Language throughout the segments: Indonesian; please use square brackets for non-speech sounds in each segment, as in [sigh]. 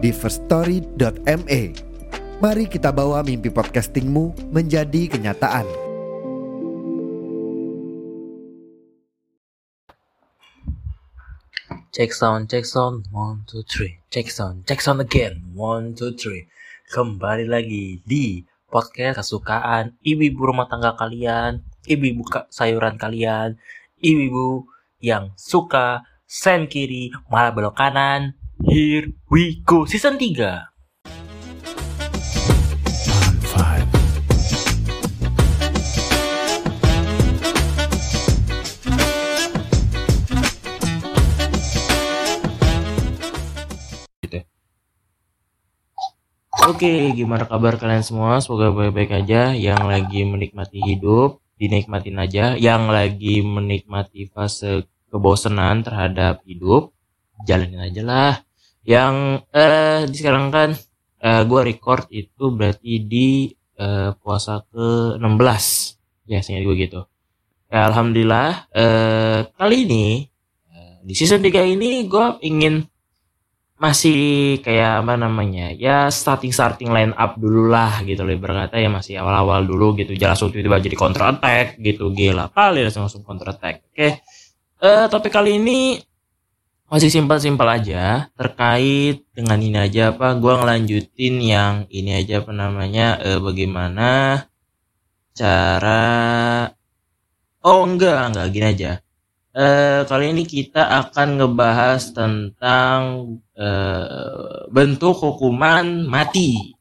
di firststory.me. Mari kita bawa mimpi podcastingmu menjadi kenyataan. Check sound, check sound, one, two, three. Check sound, check sound again, one, two, three. Kembali lagi di podcast kesukaan ibu-ibu rumah tangga kalian, ibu-ibu sayuran kalian, ibu-ibu yang suka sen kiri malah belok kanan. Here we go, season 3. Oke, gimana kabar kalian semua? Semoga baik-baik aja. Yang lagi menikmati hidup, dinikmatin aja. Yang lagi menikmati fase kebosanan terhadap hidup, jalanin aja lah. Yang eh di sekarang kan eh, gue record itu berarti di eh, puasa ke 16 ya seingat gue gitu. Ya, Alhamdulillah eh, kali ini eh, di season 3 ini gue ingin masih kayak apa namanya ya starting starting line up dulu lah gitu loh berkata ya masih awal awal dulu gitu. Jangan langsung tiba-tiba jadi counter attack gitu gila kali langsung langsung counter attack. Oke eh topik kali ini masih simpel simpel aja terkait dengan ini aja apa gua ngelanjutin yang ini aja apa namanya eh, bagaimana cara oh enggak enggak gini aja Eh, kali ini kita akan ngebahas tentang eh, bentuk hukuman mati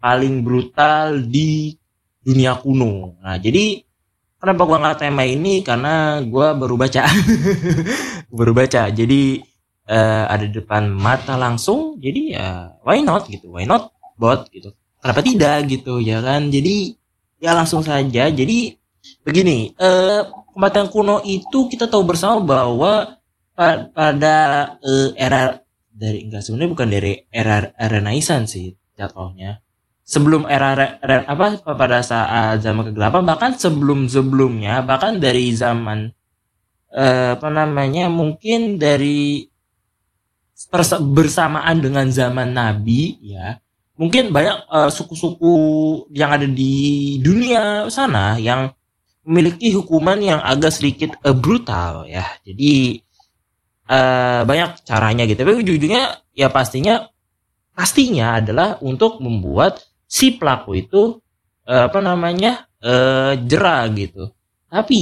paling brutal di dunia kuno. Nah, jadi kenapa gua nggak tema ini? Karena gua baru baca, [laughs] baru baca. Jadi eh, ada depan mata langsung. Jadi ya why not gitu? Why not bot gitu? Kenapa tidak gitu ya kan? Jadi ya langsung saja. Jadi begini. Eh, kematian kuno itu kita tahu bersama bahwa pa- pada eh, era dari enggak sebenarnya bukan dari era, era Renaissance sih jatuhnya sebelum era, re- re- apa pada saat zaman kegelapan bahkan sebelum sebelumnya bahkan dari zaman eh, apa namanya mungkin dari bersamaan dengan zaman Nabi ya mungkin banyak eh, suku-suku yang ada di dunia sana yang memiliki hukuman yang agak sedikit eh, brutal ya. Jadi eh, banyak caranya gitu. Tapi ujung-ujungnya ya pastinya pastinya adalah untuk membuat si pelaku itu eh, apa namanya eh, jerah gitu. Tapi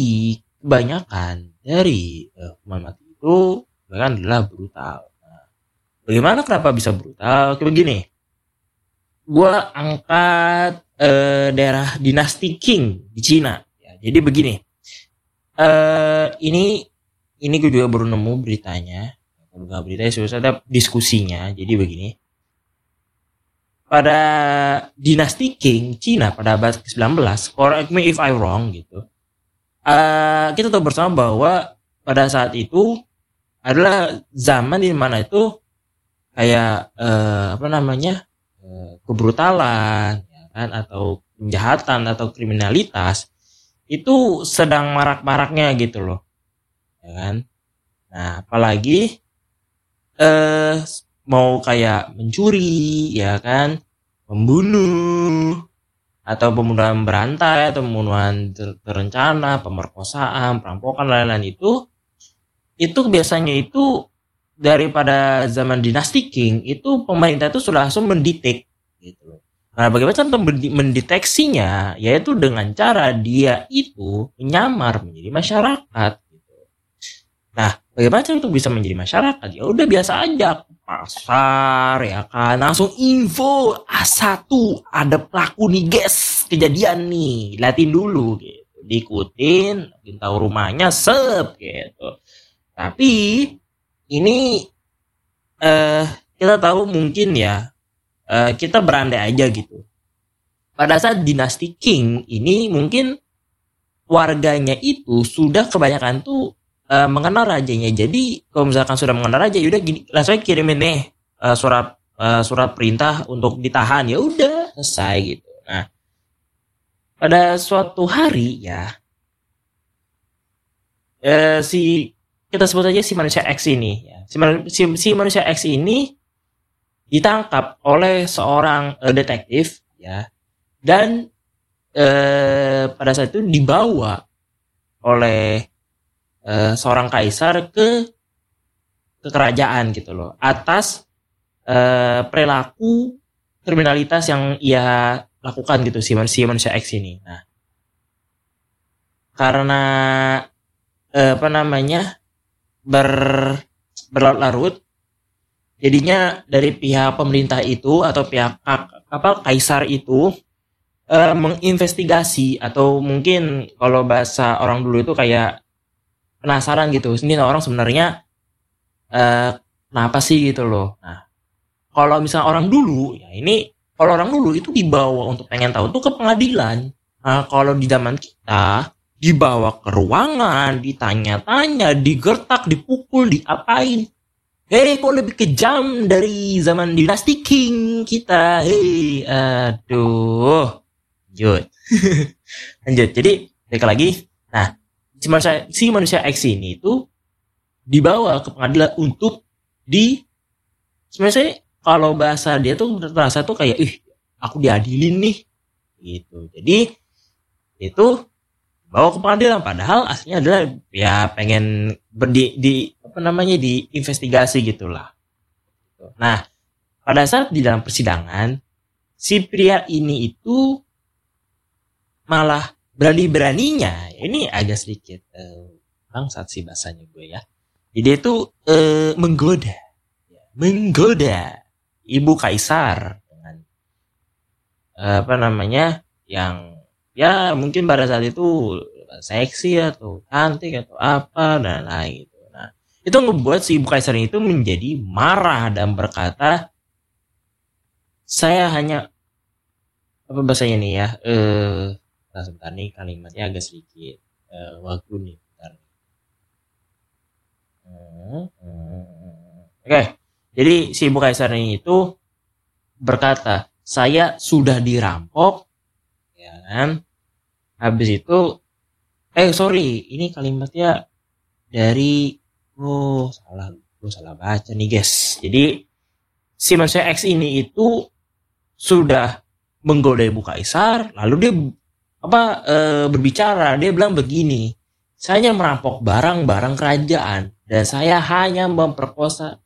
kebanyakan dari eh, hukuman mati itu bahkan adalah brutal. Nah, bagaimana kenapa bisa brutal? Kayak begini. Gua angkat eh, daerah dinasti Qing di Cina. Ya, jadi begini. Eh ini ini gue juga baru nemu beritanya. Kalau nggak beritanya sudah ada diskusinya. Jadi begini. Pada dinasti Qing Cina pada abad ke-19, correct me if I wrong gitu. Eh kita tahu bersama bahwa pada saat itu adalah zaman di mana itu kayak eh, apa namanya eh, kebrutalan ya kan atau penjahatan atau kriminalitas itu sedang marak-maraknya gitu loh ya kan. Nah apalagi eh mau kayak mencuri ya kan membunuh atau pembunuhan berantai atau pembunuhan ter- terencana pemerkosaan perampokan lain-lain itu itu biasanya itu daripada zaman dinasti King itu pemerintah itu sudah langsung mendetek gitu Nah, bagaimana cara mendeteksinya? Yaitu dengan cara dia itu menyamar menjadi masyarakat. Gitu. Nah, bagaimana cara untuk bisa menjadi masyarakat? Ya udah biasa aja pasar ya kan, langsung info A1 ada pelaku nih guys, kejadian nih, liatin dulu gitu, diikutin, tahu rumahnya sep gitu. Tapi ini eh kita tahu mungkin ya uh, kita berandai aja gitu. Pada saat dinasti King ini mungkin warganya itu sudah kebanyakan tuh uh, mengenal rajanya. Jadi kalau misalkan sudah mengenal raja, yaudah gini, langsung kirimin nih uh, surat uh, surat perintah untuk ditahan. Ya udah selesai gitu. Nah, pada suatu hari ya uh, si kita sebut aja si manusia X ini ya. si, si, si manusia X ini ditangkap oleh seorang uh, detektif ya dan uh, pada saat itu dibawa oleh uh, seorang kaisar ke ke kerajaan gitu loh atas uh, perilaku kriminalitas yang ia lakukan gitu si manusia manusia X ini. Nah karena uh, apa namanya ber berlarut-larut jadinya dari pihak pemerintah itu atau pihak apa kaisar itu uh, menginvestigasi atau mungkin kalau bahasa orang dulu itu kayak penasaran gitu ini orang sebenarnya uh, kenapa sih gitu loh nah kalau misalnya orang dulu ya ini kalau orang dulu itu dibawa untuk pengen tahu tuh ke pengadilan nah kalau di zaman kita dibawa ke ruangan, ditanya-tanya, digertak, dipukul, diapain. Hei, kok lebih kejam dari zaman dinasti King kita. Hei, aduh. Lanjut. [laughs] Lanjut. Jadi, balik lagi. Nah, si manusia, si manusia X ini itu dibawa ke pengadilan untuk di sebenarnya kalau bahasa dia tuh terasa tuh kayak ih aku diadilin nih. Gitu. Jadi itu bawa ke pengadilan. Padahal aslinya adalah ya pengen berdi di apa namanya di investigasi gitulah. Nah, pada saat di dalam persidangan si pria ini itu malah berani-beraninya ini agak sedikit uh, bangsat sih bahasanya gue ya. Jadi itu uh, menggoda menggoda ibu kaisar dengan uh, apa namanya yang ya mungkin pada saat itu seksi atau cantik atau apa dan lain gitu. Nah, itu membuat si ibu kaisar itu menjadi marah dan berkata, saya hanya apa bahasanya nih ya? Eh, nah sebentar nih kalimatnya agak sedikit waktu nih. Bentar. Hmm, hmm. Oke, okay. jadi si ibu kaisar ini itu berkata, saya sudah dirampok ya kan habis itu eh sorry ini kalimatnya dari oh salah gue salah baca nih guys jadi si manusia X ini itu sudah menggoda ibu kaisar lalu dia apa e, berbicara dia bilang begini saya merampok barang-barang kerajaan dan saya hanya memperkosa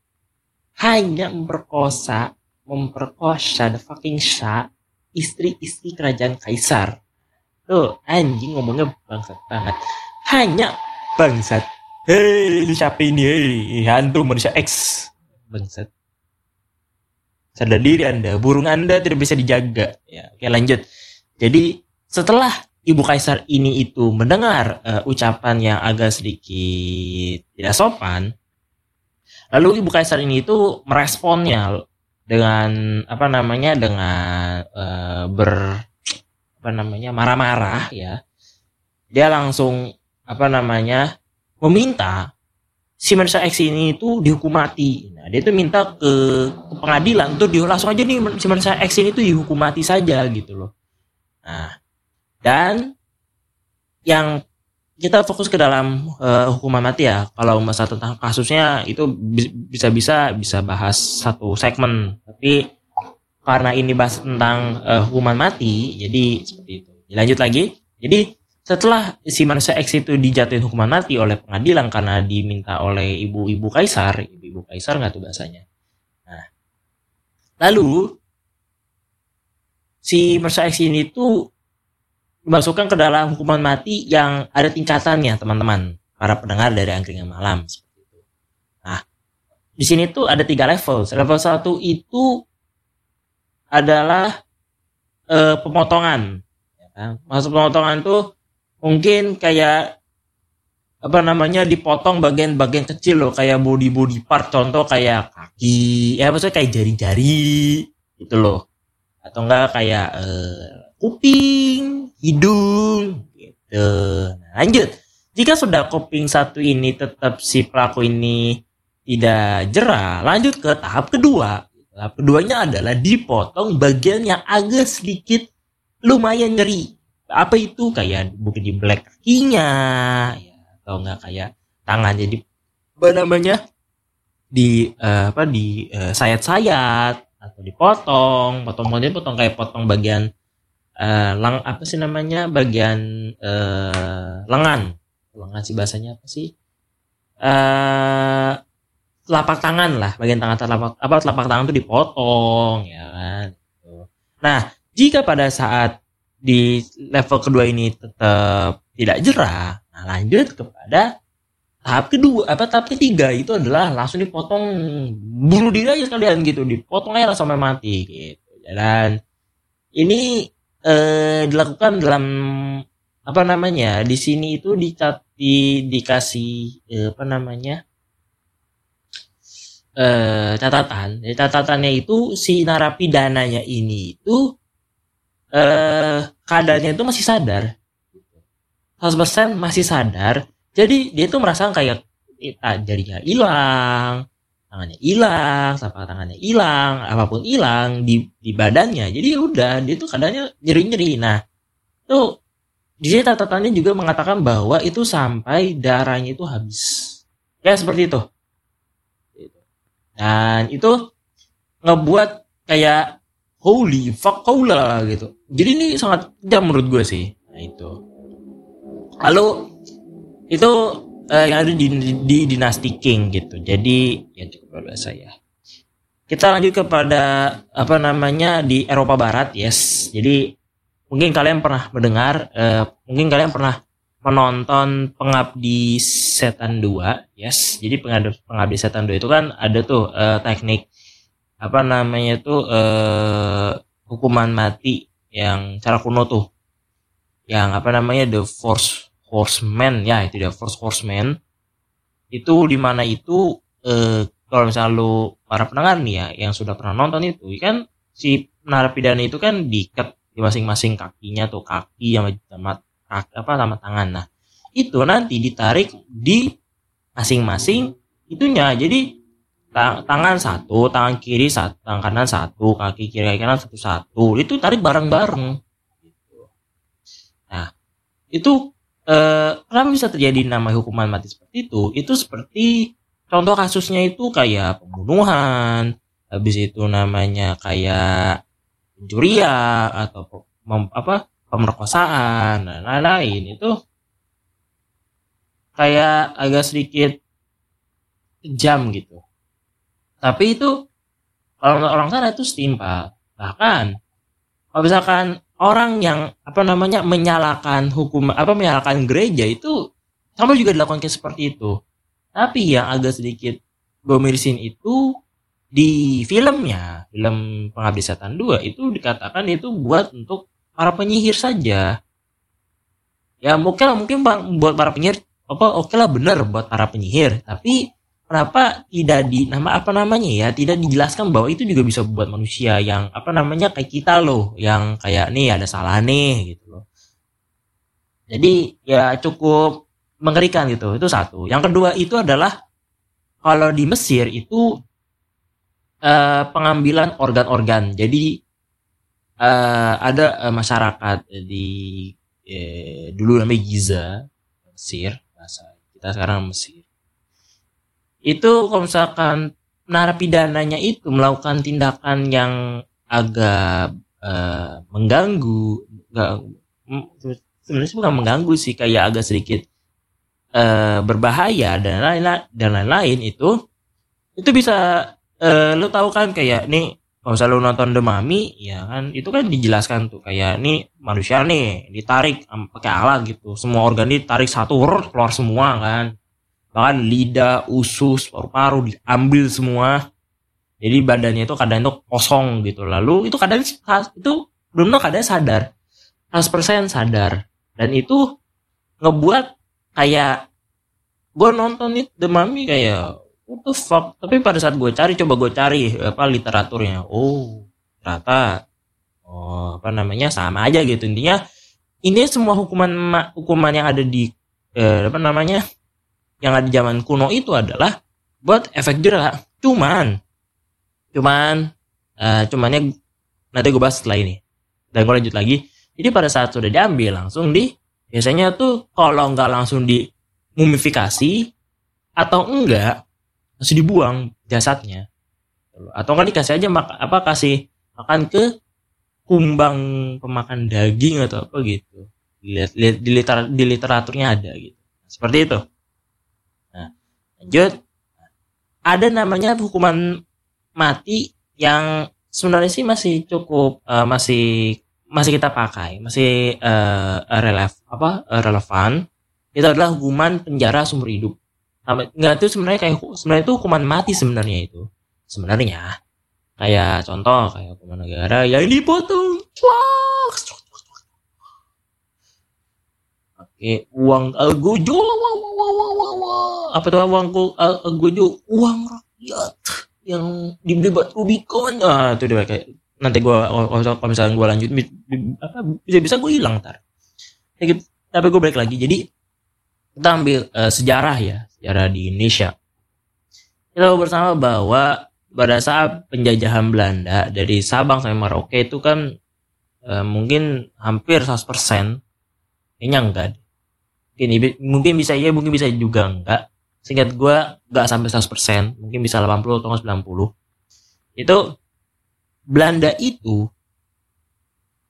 hanya memperkosa memperkosa the fucking shah istri-istri kerajaan kaisar. Tuh, anjing ngomongnya bangsat banget. Hanya bangsat. Hei, lu siapa ini? Hei, hantu manusia X. Bangsat. Sadar diri Anda, burung Anda tidak bisa dijaga. Ya, oke lanjut. Jadi, setelah Ibu Kaisar ini itu mendengar uh, ucapan yang agak sedikit tidak sopan, lalu Ibu Kaisar ini itu meresponnya dengan apa namanya dengan uh, ber apa namanya marah-marah ya. Dia langsung apa namanya meminta si manusia X ini itu dihukum mati. Nah dia itu minta ke, ke pengadilan tuh dia langsung aja nih si manusia X ini tuh dihukum mati saja gitu loh. Nah dan yang kita fokus ke dalam uh, hukuman mati ya. Kalau masalah tentang kasusnya itu bisa-bisa bisa bahas satu segmen. Tapi karena ini bahas tentang uh, hukuman mati, jadi seperti itu. Lanjut lagi. Jadi setelah si manusia X itu dijatuhin hukuman mati oleh pengadilan karena diminta oleh ibu-ibu kaisar, ibu-ibu kaisar nggak tuh bahasanya. Nah, lalu si manusia X ini tuh dimasukkan ke dalam hukuman mati yang ada tingkatannya teman-teman para pendengar dari angkringan malam seperti itu. Nah, di sini tuh ada tiga level. Level satu itu adalah uh, pemotongan. Ya kan? Maksud pemotongan tuh mungkin kayak apa namanya dipotong bagian-bagian kecil loh kayak body body part contoh kayak kaki ya maksudnya kayak jari-jari itu loh atau enggak kayak uh, kuping hidung gitu. Nah, lanjut. Jika sudah kuping satu ini tetap si pelaku ini tidak jerah lanjut ke tahap kedua. Tahap keduanya adalah dipotong bagian yang agak sedikit lumayan nyeri. Apa itu? Kayak mungkin di black kakinya ya atau enggak kayak tangan jadi apa namanya? Di uh, apa di uh, sayat-sayat atau dipotong potong potong potong kayak potong bagian uh, lang apa sih namanya? Bagian uh, lengan. Lengan sih bahasanya apa sih? Uh, telapak tangan lah. Bagian tangan telapak apa telapak tangan itu dipotong ya kan? Nah jika pada saat di level kedua ini tetap tidak jerah, nah lanjut kepada tahap kedua apa tahap ketiga itu adalah langsung dipotong bunuh diri aja sekalian gitu. Dipotong aja sampai mati gitu. Dan ini eh, dilakukan dalam apa namanya di sini itu dicat di dikasih eh, apa namanya eh, catatan. Catatannya itu si narapidananya ini itu eh, keadaannya itu masih sadar. 100% masih sadar. Jadi dia tuh merasa kayak jarinya hilang tangannya hilang telapak tangannya hilang apa pun hilang di di badannya. Jadi ya udah dia tuh keadaannya nyeri nyeri nah tuh di sini catatannya juga mengatakan bahwa itu sampai darahnya itu habis. Ya seperti itu. Dan itu ngebuat kayak holy fuck lah gitu. Jadi ini sangat jam menurut gue sih. Nah itu. Lalu itu uh, yang ada di, di, di Dynasty King gitu. Jadi ya cukup luar biasa ya. Kita lanjut kepada apa namanya di Eropa Barat yes. Jadi mungkin kalian pernah mendengar uh, mungkin kalian pernah menonton Pengabdi Setan 2 yes. Jadi Pengabdi, Pengabdi Setan 2 itu kan ada tuh uh, teknik apa namanya itu eh, hukuman mati yang cara kuno tuh. Yang apa namanya the force horseman ya itu the force horseman itu di mana itu eh, kalau misalnya lu para pendengar nih ya yang sudah pernah nonton itu kan si narapidana itu kan diikat di masing-masing kakinya tuh kaki sama sama kaki, apa sama tangan nah itu nanti ditarik di masing-masing itunya jadi tangan satu, tangan kiri satu, tangan kanan satu, kaki kiri kaki kanan satu satu. Itu tarik bareng-bareng. Nah, itu eh, kenapa bisa terjadi nama hukuman mati seperti itu? Itu seperti contoh kasusnya itu kayak pembunuhan, habis itu namanya kayak pencurian atau mem, apa pemerkosaan dan lain-lain. Itu kayak agak sedikit kejam gitu. Tapi itu kalau orang sana itu setimpal. Bahkan kalau misalkan orang yang apa namanya menyalakan hukum apa menyalakan gereja itu sama juga dilakukan seperti itu. Tapi yang agak sedikit gomirisin itu di filmnya film pengabdi setan 2 itu dikatakan itu buat untuk para penyihir saja. Ya mungkin mungkin buat para penyihir apa oke lah bener buat para penyihir tapi kenapa tidak di nama apa namanya ya tidak dijelaskan bahwa itu juga bisa buat manusia yang apa namanya kayak kita loh yang kayak nih ada salah nih gitu loh. Jadi ya cukup mengerikan gitu itu satu. Yang kedua itu adalah kalau di Mesir itu uh, pengambilan organ-organ. Jadi uh, ada uh, masyarakat di uh, dulu namanya Giza Mesir bahasa kita sekarang Mesir itu kalau misalkan narapidananya itu melakukan tindakan yang agak uh, mengganggu sebenarnya bukan mengganggu sih kayak agak sedikit uh, berbahaya dan lain-lain dan lain-lain itu itu bisa uh, lo tahu kan kayak nih kalau misalnya lo nonton The Mummy ya kan itu kan dijelaskan tuh kayak nih manusia nih ditarik pakai alat gitu semua organ ditarik satu keluar semua kan bahkan lidah usus paru-paru diambil semua. Jadi badannya itu kadang itu kosong gitu. Lalu itu kadang itu belum tahu kadang sadar. 100% sadar. Dan itu ngebuat kayak gue nonton itu The Mummy kayak what the fuck? Tapi pada saat gue cari coba gue cari apa literaturnya. Oh ternyata oh apa namanya sama aja gitu. Intinya ini semua hukuman hukuman yang ada di eh, apa namanya yang ada di zaman kuno itu adalah buat efek jerah. Cuman cuman uh, cumannya nanti gue bahas setelah ini. Dan gue lanjut lagi. Jadi pada saat sudah diambil langsung di biasanya tuh kalau nggak langsung di mumifikasi atau enggak langsung dibuang jasadnya. Atau nggak dikasih aja mak apa kasih makan ke kumbang pemakan daging atau apa gitu. Lihat lihat di, liter, di literaturnya ada gitu. Seperti itu lanjut. Ada namanya hukuman mati yang sebenarnya sih masih cukup uh, masih masih kita pakai masih uh, relev apa uh, relevan. Itu adalah hukuman penjara seumur hidup. Nggak itu sebenarnya kayak sebenarnya itu hukuman mati sebenarnya itu. Sebenarnya. Kayak contoh kayak hukuman negara yang dipotong oke uang algojo apa tuh uang algojo uang rakyat yang dibeli buat Rubicon ah itu dia kayak nanti gua kalau misalnya gua lanjut bisa bisa gue hilang ntar. Tapi gue balik lagi. Jadi kita ambil uh, sejarah ya sejarah di Indonesia. Kita bersama bahwa pada saat penjajahan Belanda dari Sabang sampai Merauke itu kan e, mungkin hampir 100% kayaknya enggak mungkin, mungkin bisa iya mungkin bisa juga enggak. Singkat gue enggak sampai 100% mungkin bisa 80 atau 90 itu Belanda itu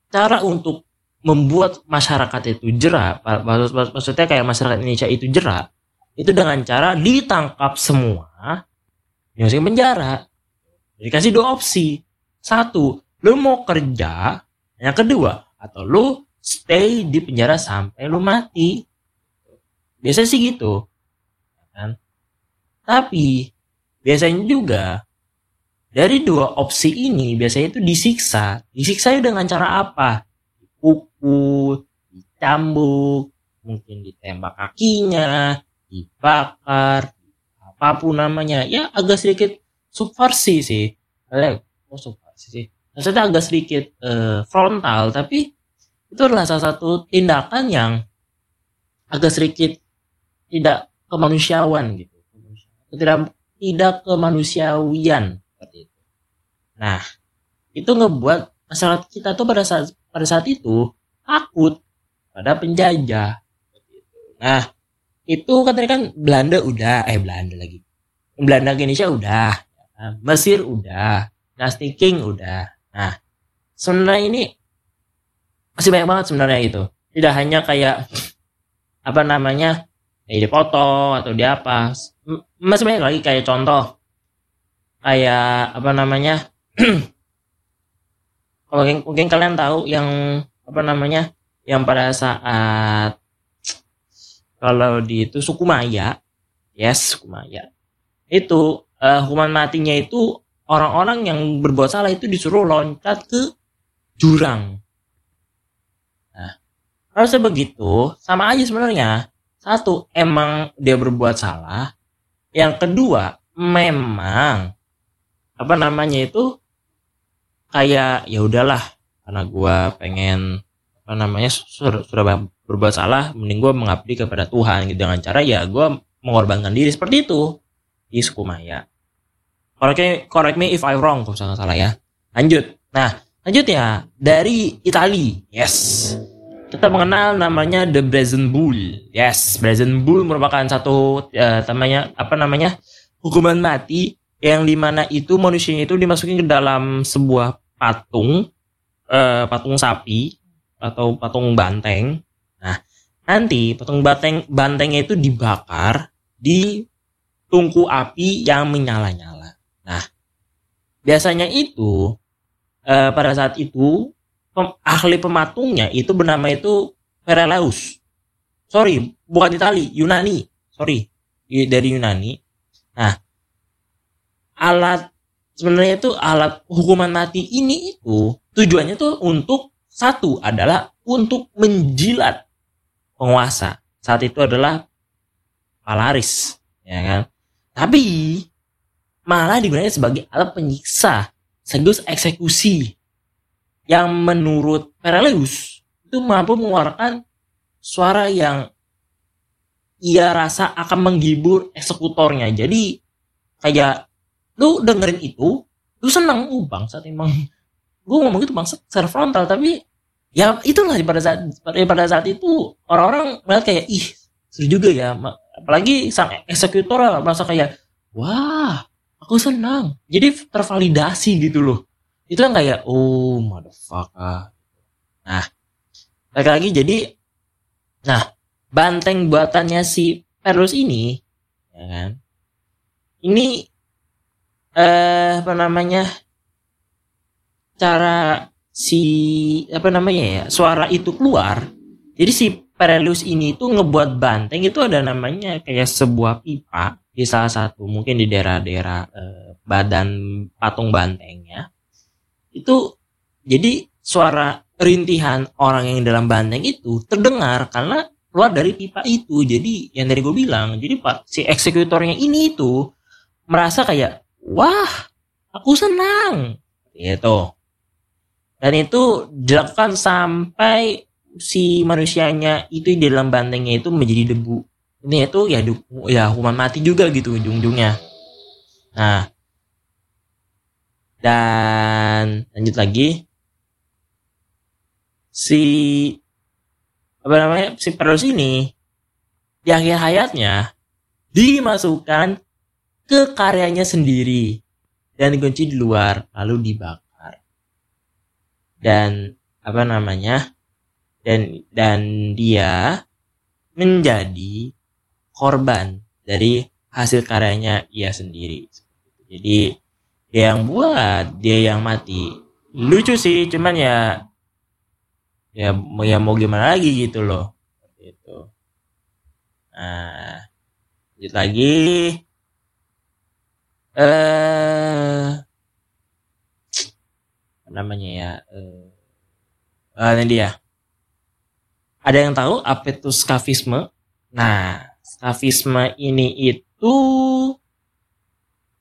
cara untuk membuat masyarakat itu jerak maksud, maksudnya kayak masyarakat Indonesia itu jerak itu dengan cara ditangkap semua dimasukin penjara. Dikasih dua opsi. Satu lu mau kerja yang kedua atau lu stay di penjara sampai lu mati biasa sih gitu kan? Tapi biasanya juga dari dua opsi ini biasanya itu disiksa. Disiksa dengan cara apa? Dipukul dicambuk mungkin ditembak kakinya dibakar apa pun namanya. Ya agak sedikit subversi sih. Eh oh subversi sih? Maksudnya agak sedikit uh, frontal tapi itu adalah salah satu tindakan yang agak sedikit tidak kemanusiaan gitu. Tidak tidak kemanusiawian. Seperti itu. Nah itu ngebuat masyarakat kita tuh pada saat pada saat itu takut pada penjajah. Nah itu tadi kan Belanda udah eh Belanda lagi. Belanda Indonesia udah. Mesir udah. Dynasty King udah. Nah sebenarnya ini masih banyak banget sebenarnya itu. Tidak hanya kayak apa namanya ya dipoto atau di apa. Masih banyak lagi kayak contoh. Kayak apa namanya [clears throat] kalau mungkin, mungkin kalian tahu yang apa namanya yang pada saat kalau di itu suku Maya yes suku Maya. Itu uh, hukuman matinya itu orang-orang yang berbuat salah itu disuruh loncat ke jurang. Nah harusnya begitu sama aja sebenarnya satu emang dia berbuat salah. Yang kedua memang apa namanya itu kayak ya udahlah karena gua pengen apa namanya sudah, berbuat salah mending gue mengabdi kepada Tuhan. Gitu dengan cara ya gue mengorbankan diri seperti itu. Di suku Maya correct me, correct me if I wrong kalau salah salah ya. Lanjut. Nah lanjut ya. Dari Itali. Yes kita mengenal namanya The Brazen Bull yes Brazen Bull merupakan satu uh, apa namanya hukuman mati yang di mana itu manusianya itu dimasukin ke dalam sebuah patung uh, patung sapi atau patung banteng. Nah, nanti patung banteng bantengnya itu dibakar di tungku api yang menyala-nyala. Nah, biasanya itu eh, pada saat itu pem, ahli pematungnya itu bernama itu Pereleus. Sorry, bukan Itali, Yunani. Sorry, dari Yunani. Nah, alat sebenarnya itu alat hukuman mati ini itu tujuannya tuh untuk satu adalah untuk menjilat penguasa. Saat itu adalah Palaris, ya kan? Tapi malah digunakan sebagai alat penyiksa, sekaligus eksekusi. Yang menurut Pereleus itu mampu mengeluarkan suara yang ia rasa akan menghibur eksekutornya. Jadi kayak lu dengerin itu, lu senang, uh bangsat emang. Gue ngomong itu bangsat secara frontal, tapi ya itulah pada saat pada saat itu orang-orang melihat kayak ih seru juga ya. Apalagi sang eksekutor merasa kayak wah aku senang. Jadi tervalidasi gitu loh. Itu kan kayak oh motherfucker. Nah, lagi-lagi jadi nah banteng buatannya si Perlus ini ya kan ini eh apa namanya cara si apa namanya ya suara itu keluar jadi si Perelus ini tuh ngebuat banteng itu ada namanya kayak sebuah pipa di salah satu mungkin di daerah-daerah eh, badan patung bantengnya itu jadi suara rintihan orang yang dalam banteng itu terdengar karena keluar dari pipa itu. Jadi yang dari gue bilang jadi pak si eksekutornya ini itu merasa kayak wah aku senang. Gitu. Dan itu dilakukan sampai si manusianya itu di dalam bantengnya itu menjadi debu. Ini itu ya ya hukuman mati juga gitu ujung-ujungnya. Nah dan lanjut lagi. Si apa namanya si Perus ini di akhir hayatnya dimasukkan ke karyanya sendiri dan dikunci di luar lalu dibakar. Dan apa namanya dan dan dia menjadi korban dari hasil karyanya ia sendiri. Jadi dia yang buat dia yang mati. Lucu sih cuman ya ya mau ya mau gimana lagi gitu loh. Itu nah lanjut lagi. Eh apa namanya ya eh uh, ini dia. Ada yang tahu apa itu skafisme nah skafisme ini itu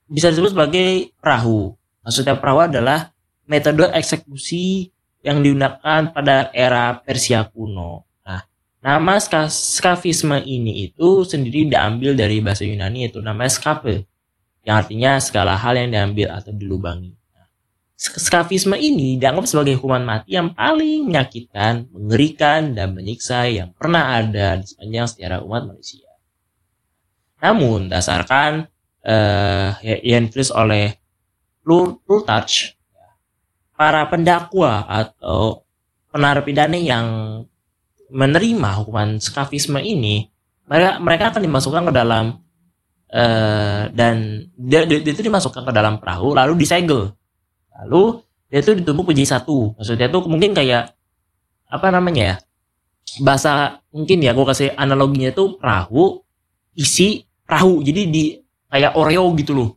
bisa disebut sebagai perahu maksudnya perahu adalah metode eksekusi yang digunakan pada era Persia kuno. Nah, nama skafisme ini itu sendiri diambil dari bahasa Yunani itu namanya skape, yang artinya segala hal yang diambil atau dilubangi. Nah, skafisme ini dianggap sebagai hukuman mati yang paling menyakitkan, mengerikan, dan menyiksa yang pernah ada di sepanjang sejarah umat manusia. Namun, dasarkan uh, yang ditulis oleh Plutarch para pendakwa atau penarapidana yang menerima hukuman skafisme ini mereka mereka akan dimasukkan ke dalam uh, dan dia, dia, dia itu dimasukkan ke dalam perahu lalu disegel. Lalu dia itu ditumpuk menjadi satu. Maksudnya itu mungkin kayak apa namanya ya bahasa mungkin ya gue kasih analoginya itu perahu isi perahu. Jadi di kayak oreo gitu loh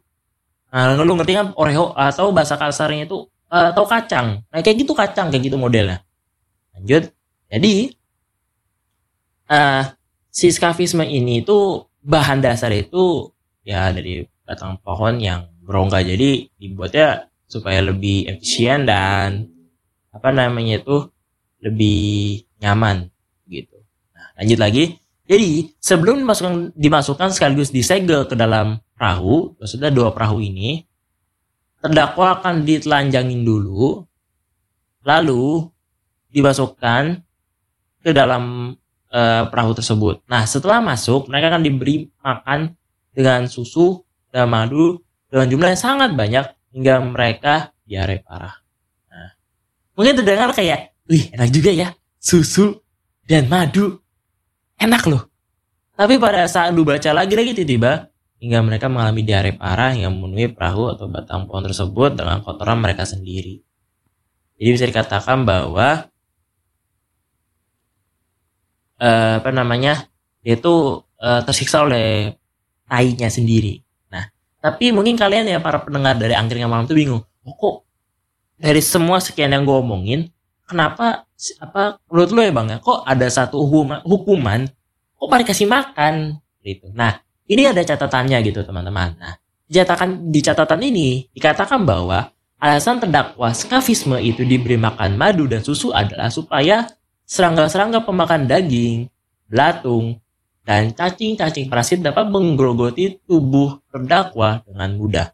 nah lu ngerti kan oreo atau bahasa kasarnya itu uh, atau kacang. Nah kayak gitu kacang kayak gitu modelnya. Lanjut. Jadi uh, si skafisme ini itu bahan dasar itu ya dari batang pohon yang berongga. Jadi dibuatnya supaya lebih efisien dan apa namanya itu lebih nyaman gitu. Nah, lanjut lagi. Jadi sebelum dimasukkan, dimasukkan sekaligus disegel ke dalam perahu, maksudnya dua perahu ini, terdakwa akan ditelanjangin dulu, lalu dimasukkan ke dalam e, perahu tersebut. Nah, setelah masuk, mereka akan diberi makan dengan susu dan madu dengan jumlah yang sangat banyak hingga mereka diare parah. Nah, mungkin terdengar kayak, wih enak juga ya, susu dan madu. Enak loh. Tapi pada saat lu baca lagi lagi tiba-tiba hingga mereka mengalami diare parah yang memenuhi perahu atau batang pohon tersebut dengan kotoran mereka sendiri. Jadi bisa dikatakan bahwa eh, apa namanya dia itu eh, tersiksa oleh tainya sendiri. Nah, tapi mungkin kalian ya para pendengar dari angkringan malam itu bingung, oh, kok dari semua sekian yang gue omongin, kenapa apa menurut lo ya bang ya, kok ada satu hukuman, hukuman kok pada kasih makan gitu. Nah, ini ada catatannya gitu teman-teman. Nah, catatan di catatan ini dikatakan bahwa alasan terdakwa skafisme itu diberi makan madu dan susu adalah supaya serangga-serangga pemakan daging, belatung, dan cacing-cacing parasit dapat menggerogoti tubuh terdakwa dengan mudah.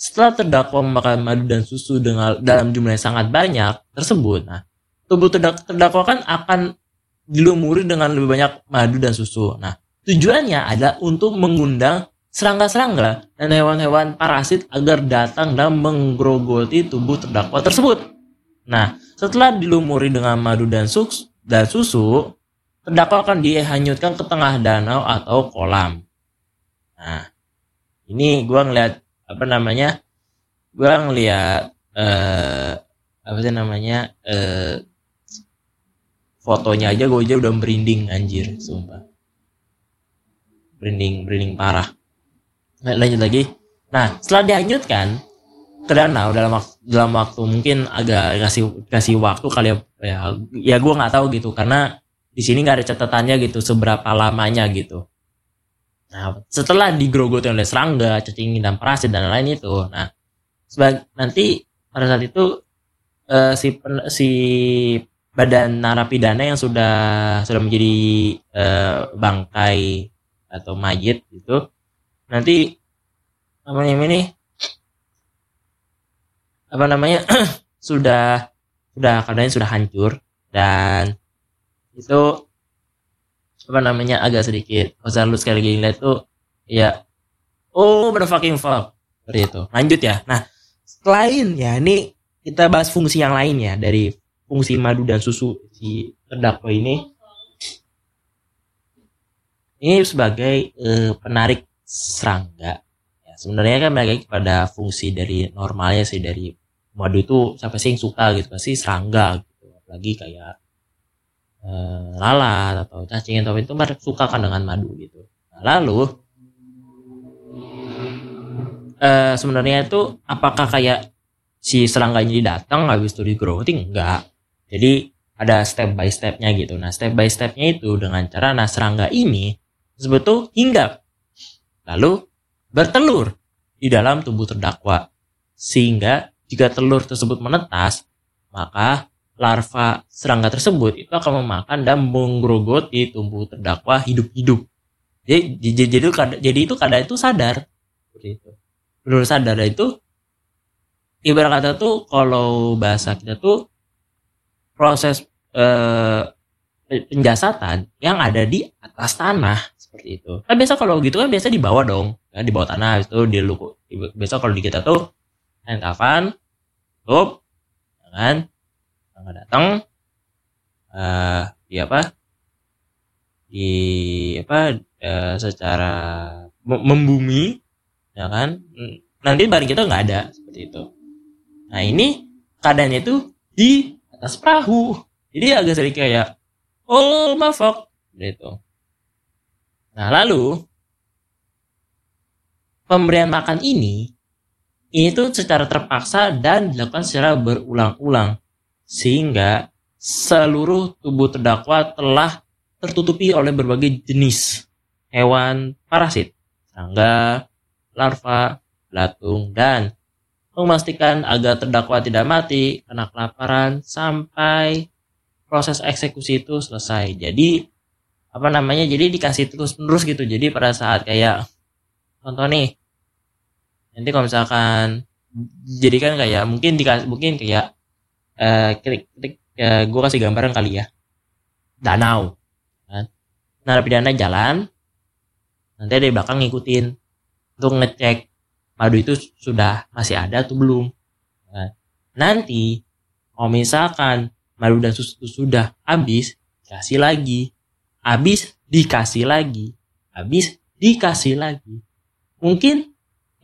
Setelah terdakwa memakan madu dan susu dengan dalam jumlah yang sangat banyak tersebut, nah, tubuh terdakwa kan akan dilumuri dengan lebih banyak madu dan susu. Nah, tujuannya adalah untuk mengundang serangga-serangga dan hewan-hewan parasit agar datang dan menggerogoti tubuh terdakwa tersebut. Nah, setelah dilumuri dengan madu dan, susu, dan susu, terdakwa akan dihanyutkan ke tengah danau atau kolam. Nah, ini gua ngeliat apa namanya? Gua ngeliat eh, apa sih namanya? Eh, fotonya aja gue aja udah merinding anjir sumpah merinding merinding parah nah, lanjut lagi nah setelah dihanyutkan ke danau dalam waktu dalam waktu mungkin agak kasih kasih waktu kali ya ya, ya gue nggak tahu gitu karena di sini nggak ada catatannya gitu seberapa lamanya gitu nah setelah digrogoti oleh serangga cacing dan parasit dan lain itu. Nah sebagai nanti pada saat itu uh, si si badan narapidana yang sudah sudah menjadi uh, bangkai atau mayit itu nanti apa namanya ini apa namanya [clears throat] sudah sudah keadaannya sudah hancur dan itu apa namanya agak sedikit kalau lu sekali lagi lihat tuh ya oh bener fucking fuck seperti itu. Lanjut ya. Nah selain ya ini kita bahas fungsi yang lain ya dari fungsi madu dan susu si terdakwa ini. Ini sebagai uh, penarik serangga. Ya, sebenarnya kan balik pada fungsi dari normalnya sih dari madu itu siapa sih yang suka gitu pasti serangga gitu. Apalagi kayak uh, lalat atau cacing atau itu mereka suka kan dengan madu gitu. Nah, lalu uh, sebenarnya itu apakah kayak si serangga ini datang habis itu di growing enggak. Jadi ada step by stepnya gitu. Nah step by stepnya itu dengan cara nah serangga ini sebetulnya hinggap. Lalu bertelur di dalam tubuh terdakwa. Sehingga jika telur tersebut menetas maka larva serangga tersebut itu akan memakan dan menggerogoti tubuh terdakwa hidup-hidup. Jadi, jadi, jadi, itu kadang itu sadar. Menurut sadar itu ibarat kata tuh kalau bahasa kita tuh proses eh, penjasatan yang ada di atas tanah seperti itu. Kan biasa kalau gitu kan biasa di bawah dong, ya, di bawah tanah itu di luku. Biasa kalau di kita tuh hand kafan, tutup, ya kan, nggak datang, uh, di apa, di apa, uh, secara membumi, ya kan, nanti barang kita nggak ada seperti itu. Nah ini keadaannya itu di atas perahu. Jadi agak sedikit kayak oh mafok gitu. Nah lalu pemberian makan ini tuh secara terpaksa dan dilakukan secara berulang-ulang sehingga seluruh tubuh terdakwa telah tertutupi oleh berbagai jenis hewan parasit, serangga, larva, belatung, dan memastikan agar terdakwa tidak mati karena kelaparan sampai proses eksekusi itu selesai. Jadi apa namanya? Jadi dikasih terus menerus gitu. Jadi pada saat kayak contoh nih, nanti kalau misalkan jadi kan kayak mungkin dikasih mungkin kayak eh ketik, ketik eh, gue kasih gambaran kali ya danau kan narapidana jalan nanti dari belakang ngikutin untuk ngecek madu itu sudah masih ada atau belum. Nah, nanti kalau misalkan madu dan susu itu sudah habis, kasih lagi. Habis dikasih lagi. Habis dikasih lagi. Mungkin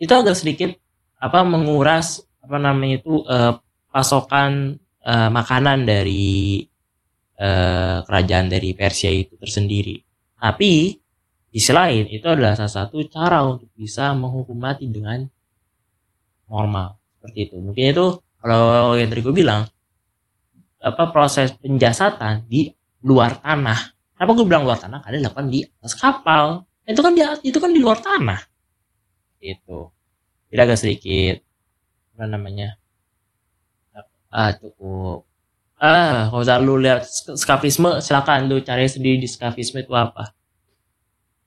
itu agak sedikit apa menguras apa namanya itu eh, pasokan eh, makanan dari eh, kerajaan dari Persia itu tersendiri. Tapi sisi lain itu adalah salah satu cara untuk bisa menghukum mati dengan normal. Seperti itu. Mungkin itu kalau yang tadi gue bilang apa proses penjasatan di luar tanah. Kenapa gue bilang luar tanah? Karena dilakukan di atas kapal. Itu kan di itu kan di luar tanah. Itu tidak agak sedikit. Apa namanya ah cukup. Ah kalau misalnya lu lihat skafisme silakan lu cari sendiri di skafisme itu apa.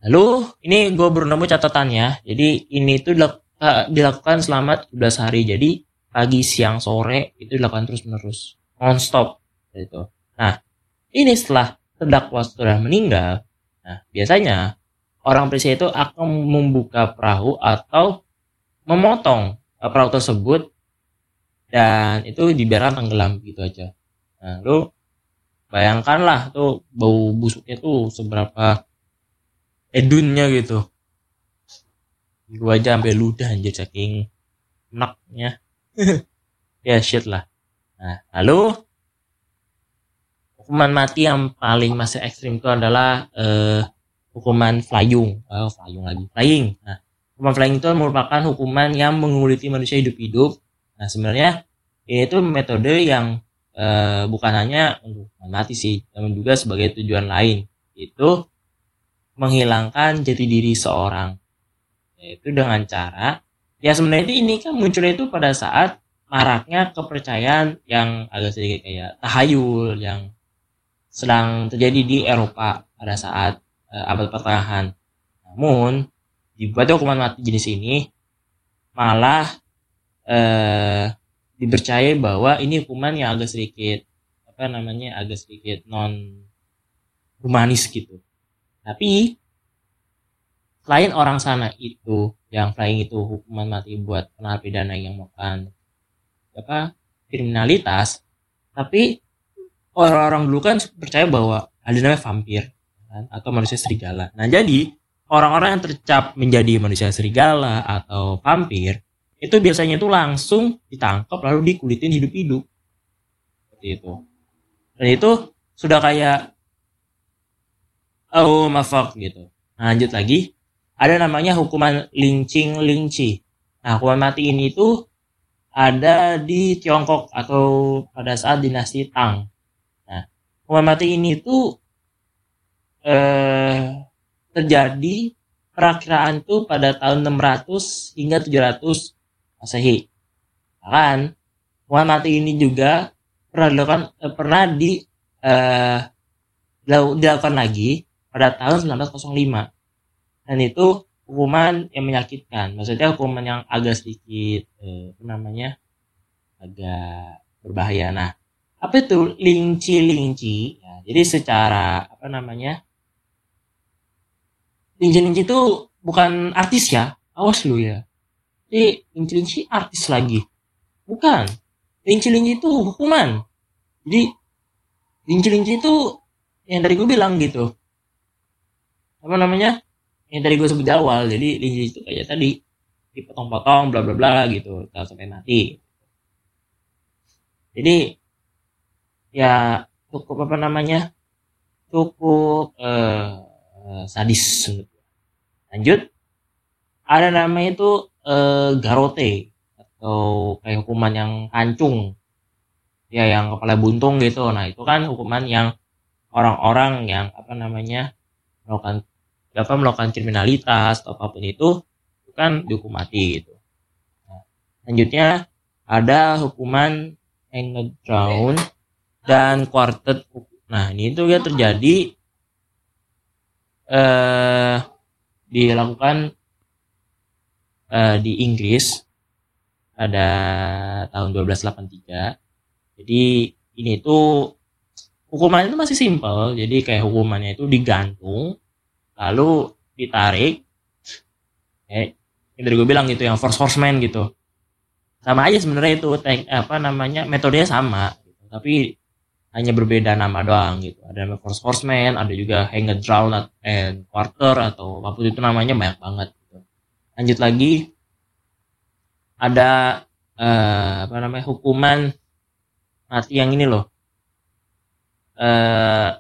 Lalu ini gue baru nemu catatannya. Jadi ini tuh dilakukan selama 17 hari. Jadi pagi siang sore itu dilakukan terus menerus non stop gitu. Nah ini setelah terdakwa sudah meninggal nah biasanya orang periksa itu akan membuka perahu atau memotong perahu tersebut dan itu dibiarkan tenggelam gitu aja. Nah lu bayangkanlah tuh bau busuknya tuh seberapa edunnya gitu. Gua aja sampai ludah anjir saking enaknya [laughs] ya shit lah. Nah lalu hukuman mati yang paling masih ekstrim itu adalah uh, hukuman flying. Oh flying lagi. Flying. Nah hukuman flying itu merupakan hukuman yang menguliti manusia hidup-hidup nah sebenarnya itu metode yang uh, bukan hanya untuk mati sih, namun juga sebagai tujuan lain, itu menghilangkan jati diri seorang. Yaitu dengan cara, ya sebenarnya ini kan munculnya itu pada saat maraknya kepercayaan yang agak sedikit kayak tahayul yang sedang terjadi di Eropa pada saat uh, abad pertengahan. Namun dibuat hukuman mati jenis ini malah eh, dipercaya bahwa ini hukuman yang agak sedikit apa namanya agak sedikit non humanis gitu. Tapi selain orang sana itu yang flying itu hukuman mati buat narapidana yang melakukan apa kriminalitas tapi orang-orang dulu kan percaya bahwa ada namanya vampir kan, atau manusia serigala. Nah jadi orang-orang yang tercap menjadi manusia serigala atau vampir itu biasanya itu langsung ditangkap lalu dikulitin hidup-hidup seperti itu. Dan itu sudah kayak oh mafak gitu. Nah, lanjut lagi. Ada namanya hukuman lincing linci nah hukuman mati ini itu ada di Tiongkok atau pada saat dinasti Tang. Nah hukuman mati ini itu eh, terjadi perakiraan tuh pada tahun 600 hingga 700 Masehi. Hukuman mati ini juga pernah dilakukan eh, pernah di eh, dilakukan lagi pada tahun 1905 dan itu hukuman yang menyakitkan. Maksudnya hukuman yang agak sedikit eh, apa namanya agak berbahaya. Nah apa itu linci linci ya, jadi secara apa namanya linci linci itu bukan artis ya awas lu ya jadi linci-linci artis lagi. Bukan. Linci-linci itu hukuman. Jadi linci-linci itu yang tadi gue bilang gitu. Apa namanya? Yang tadi gue sebut di awal. Jadi linci itu kayak tadi dipotong-potong bla bla bla gitu sampai mati. Jadi ya cukup apa namanya? Cukup uh, sadis Lanjut. Ada namanya itu eh, garote atau kayak hukuman yang kancung ya yang kepala buntung gitu. Nah itu kan hukuman yang orang-orang yang apa namanya melakukan apa melakukan kriminalitas atau apa pun itu kan dihukum mati gitu. Nah, selanjutnya ada hukuman hanged drown dan quartet nah ini itu ya terjadi eh dilakukan uh, di Inggris pada tahun 1283. Jadi ini tuh hukumannya itu masih simpel. Jadi kayak hukumannya itu digantung, lalu ditarik. Eh, yang tadi gue bilang gitu, yang force horseman gitu. Sama aja sebenarnya itu tank, apa namanya metodenya sama, gitu. tapi hanya berbeda nama doang gitu. Ada force horseman, ada juga hanged drown and quarter atau apa pun itu namanya banyak banget lanjut lagi ada uh, apa namanya hukuman mati yang ini loh uh,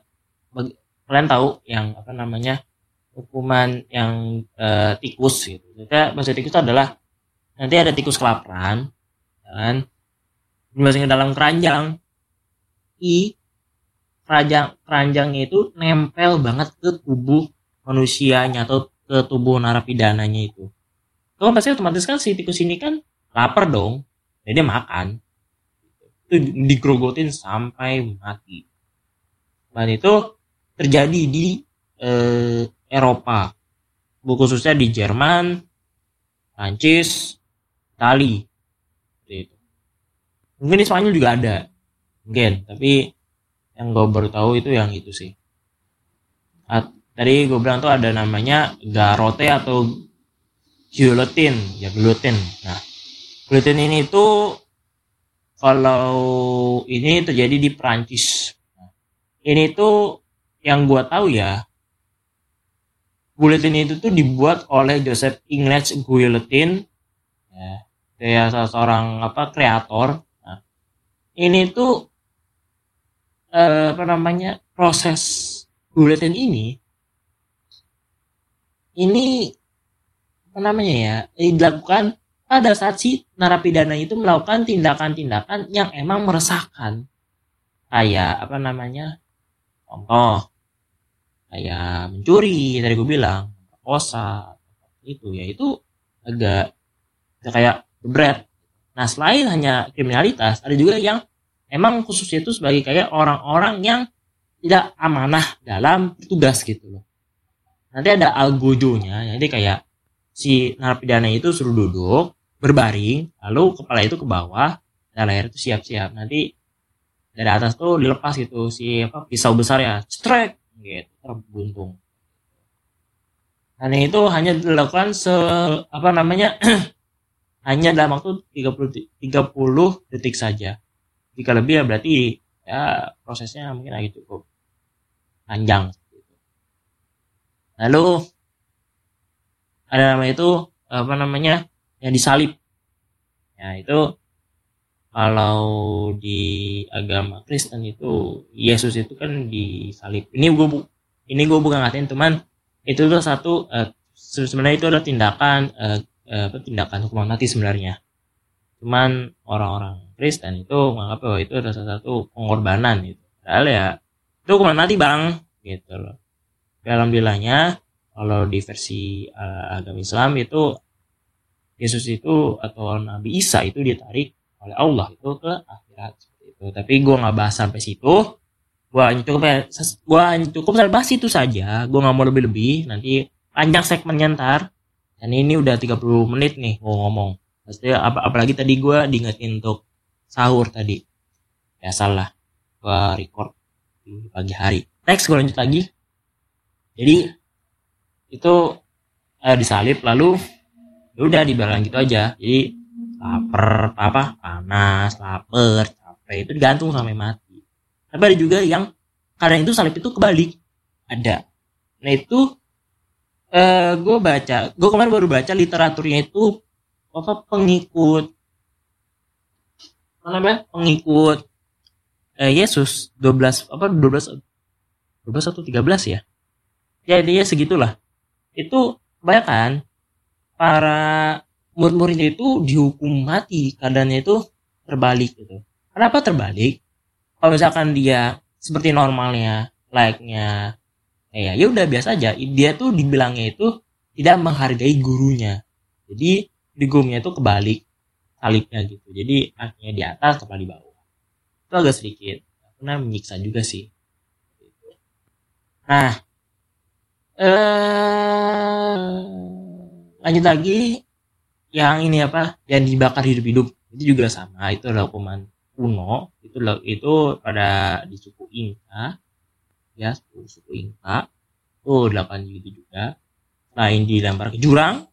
kalian tahu yang apa namanya hukuman yang uh, tikus gitu. Jadi bahasa tikus adalah nanti ada tikus kelaparan, ya kan? Dimasukin dalam keranjang. I keranjang keranjangnya itu nempel banget ke tubuh manusianya atau ke tubuh narapidananya itu. Kalau pasti otomatis kan si tikus ini kan lapar dong. ya dia makan. Itu digrogotin sampai mati. Dan itu terjadi di eh, Eropa. Khususnya di Jerman Prancis Itali. Itu. Mungkin di Spanyol juga ada. Mungkin. Tapi yang gue baru tahu itu yang itu sih. At, tadi gue bilang tuh ada namanya garote atau guillotine ya guillotine nah guillotine ini tuh kalau ini terjadi di Prancis nah, ini tuh yang gue tahu ya guillotine itu tuh dibuat oleh Joseph Ignaz Guillotine ya dia seorang apa kreator. Nah, ini tuh eh, apa namanya proses bulletin ini ini namanya ya? Dilakukan pada saat si narapidana itu melakukan tindakan-tindakan yang emang meresahkan. Kayak apa namanya? Contoh. Kayak mencuri tadi gue bilang. Kosa itu ya. Itu agak kayak berat nah selain hanya kriminalitas ada juga yang emang khususnya itu sebagai kayak orang-orang yang tidak amanah dalam tugas gitu loh. Nanti ada algojonya, jadi kayak si narapidana itu suruh duduk, berbaring, lalu kepala itu ke bawah, dan leher itu siap-siap. Nanti dari atas tuh dilepas gitu si apa pisau besar ya, strike gitu, terbuntung. Dan itu hanya dilakukan se apa namanya [clears throat] hanya dalam waktu 30 30 detik saja jika lebih ya berarti ya prosesnya mungkin lagi cukup panjang lalu ada nama itu apa namanya yang disalib. Ya itu kalau di agama Kristen itu Yesus itu kan disalib. Ini gue ini gue bukan ngatain teman itu tuh satu uh, sebenarnya itu adalah tindakan uh, uh, tindakan hukuman mati sebenarnya. Cuman orang-orang Kristen itu menganggap bahwa itu adalah satu pengorbanan gitu. Padahal ya itu hukuman mati bang gitu loh. Dalam bilangnya kalau di versi uh, agama Islam itu Yesus itu atau Nabi Isa itu ditarik oleh Allah itu ke akhirat itu tapi gue nggak bahas sampai situ gue cukup gue cukup bahas itu saja gue nggak mau lebih lebih nanti panjang segmennya ntar dan ini udah 30 menit nih gue ngomong Maksudnya ap apalagi tadi gue diingetin untuk sahur tadi. Ya salah. Gue record di pagi hari. Next gue lanjut lagi. Jadi itu eh, disalib lalu ya udah dibilang gitu aja. Jadi lapar apa panas lapar capek itu digantung sampai mati. Tapi ada juga yang kadang itu salib itu kebalik. Ada. Nah itu eh gue baca, gue kemarin baru baca literaturnya itu apa pengikut apa namanya pengikut eh, Yesus 12 apa 12 12 atau 13 ya ya dia segitulah itu kan? Para murid-muridnya itu dihukum mati keadaannya itu terbalik gitu. Kenapa terbalik? Kalau misalkan dia seperti normalnya like-nya ya ya udah biasa aja. Dia tuh dibilangnya itu tidak menghargai gurunya. Jadi di gumnya itu kebalik salibnya gitu. Jadi kakinya di atas kepala di bawah. Itu agak sedikit. Karena menyiksa juga sih. Nah eh lanjut lagi yang ini apa? Yang dibakar hidup-hidup. Itu juga sama itu adalah hukuman kuno. Itu itu pada di suku Inka ya suku, Inka tuh delapan gitu juga. Lain dilempar ke jurang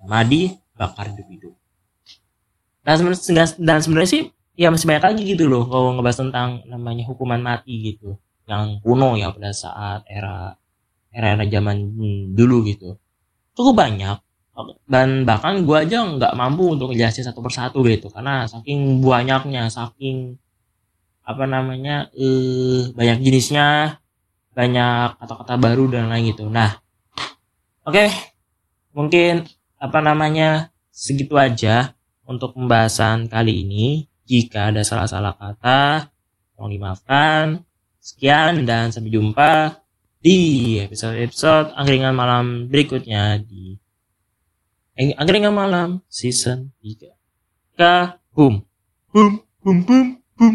Madi bakar hidup-hidup. Dan sebenarnya dan sebenarnya sih ya masih banyak lagi gitu loh kalau ngebahas tentang namanya hukuman mati gitu. Yang kuno ya pada saat era era era zaman dulu gitu cukup banyak dan bahkan gue aja nggak mampu untuk ngejelasin satu persatu gitu karena saking banyaknya saking apa namanya eh banyak jenisnya banyak kata-kata baru dan lain gitu nah oke okay. mungkin apa namanya segitu aja untuk pembahasan kali ini. Jika ada salah-salah kata, mohon dimaafkan. Sekian dan sampai jumpa di episode-episode angkringan malam berikutnya di angkringan malam season 3. Ka hum. Hum hum hum hum.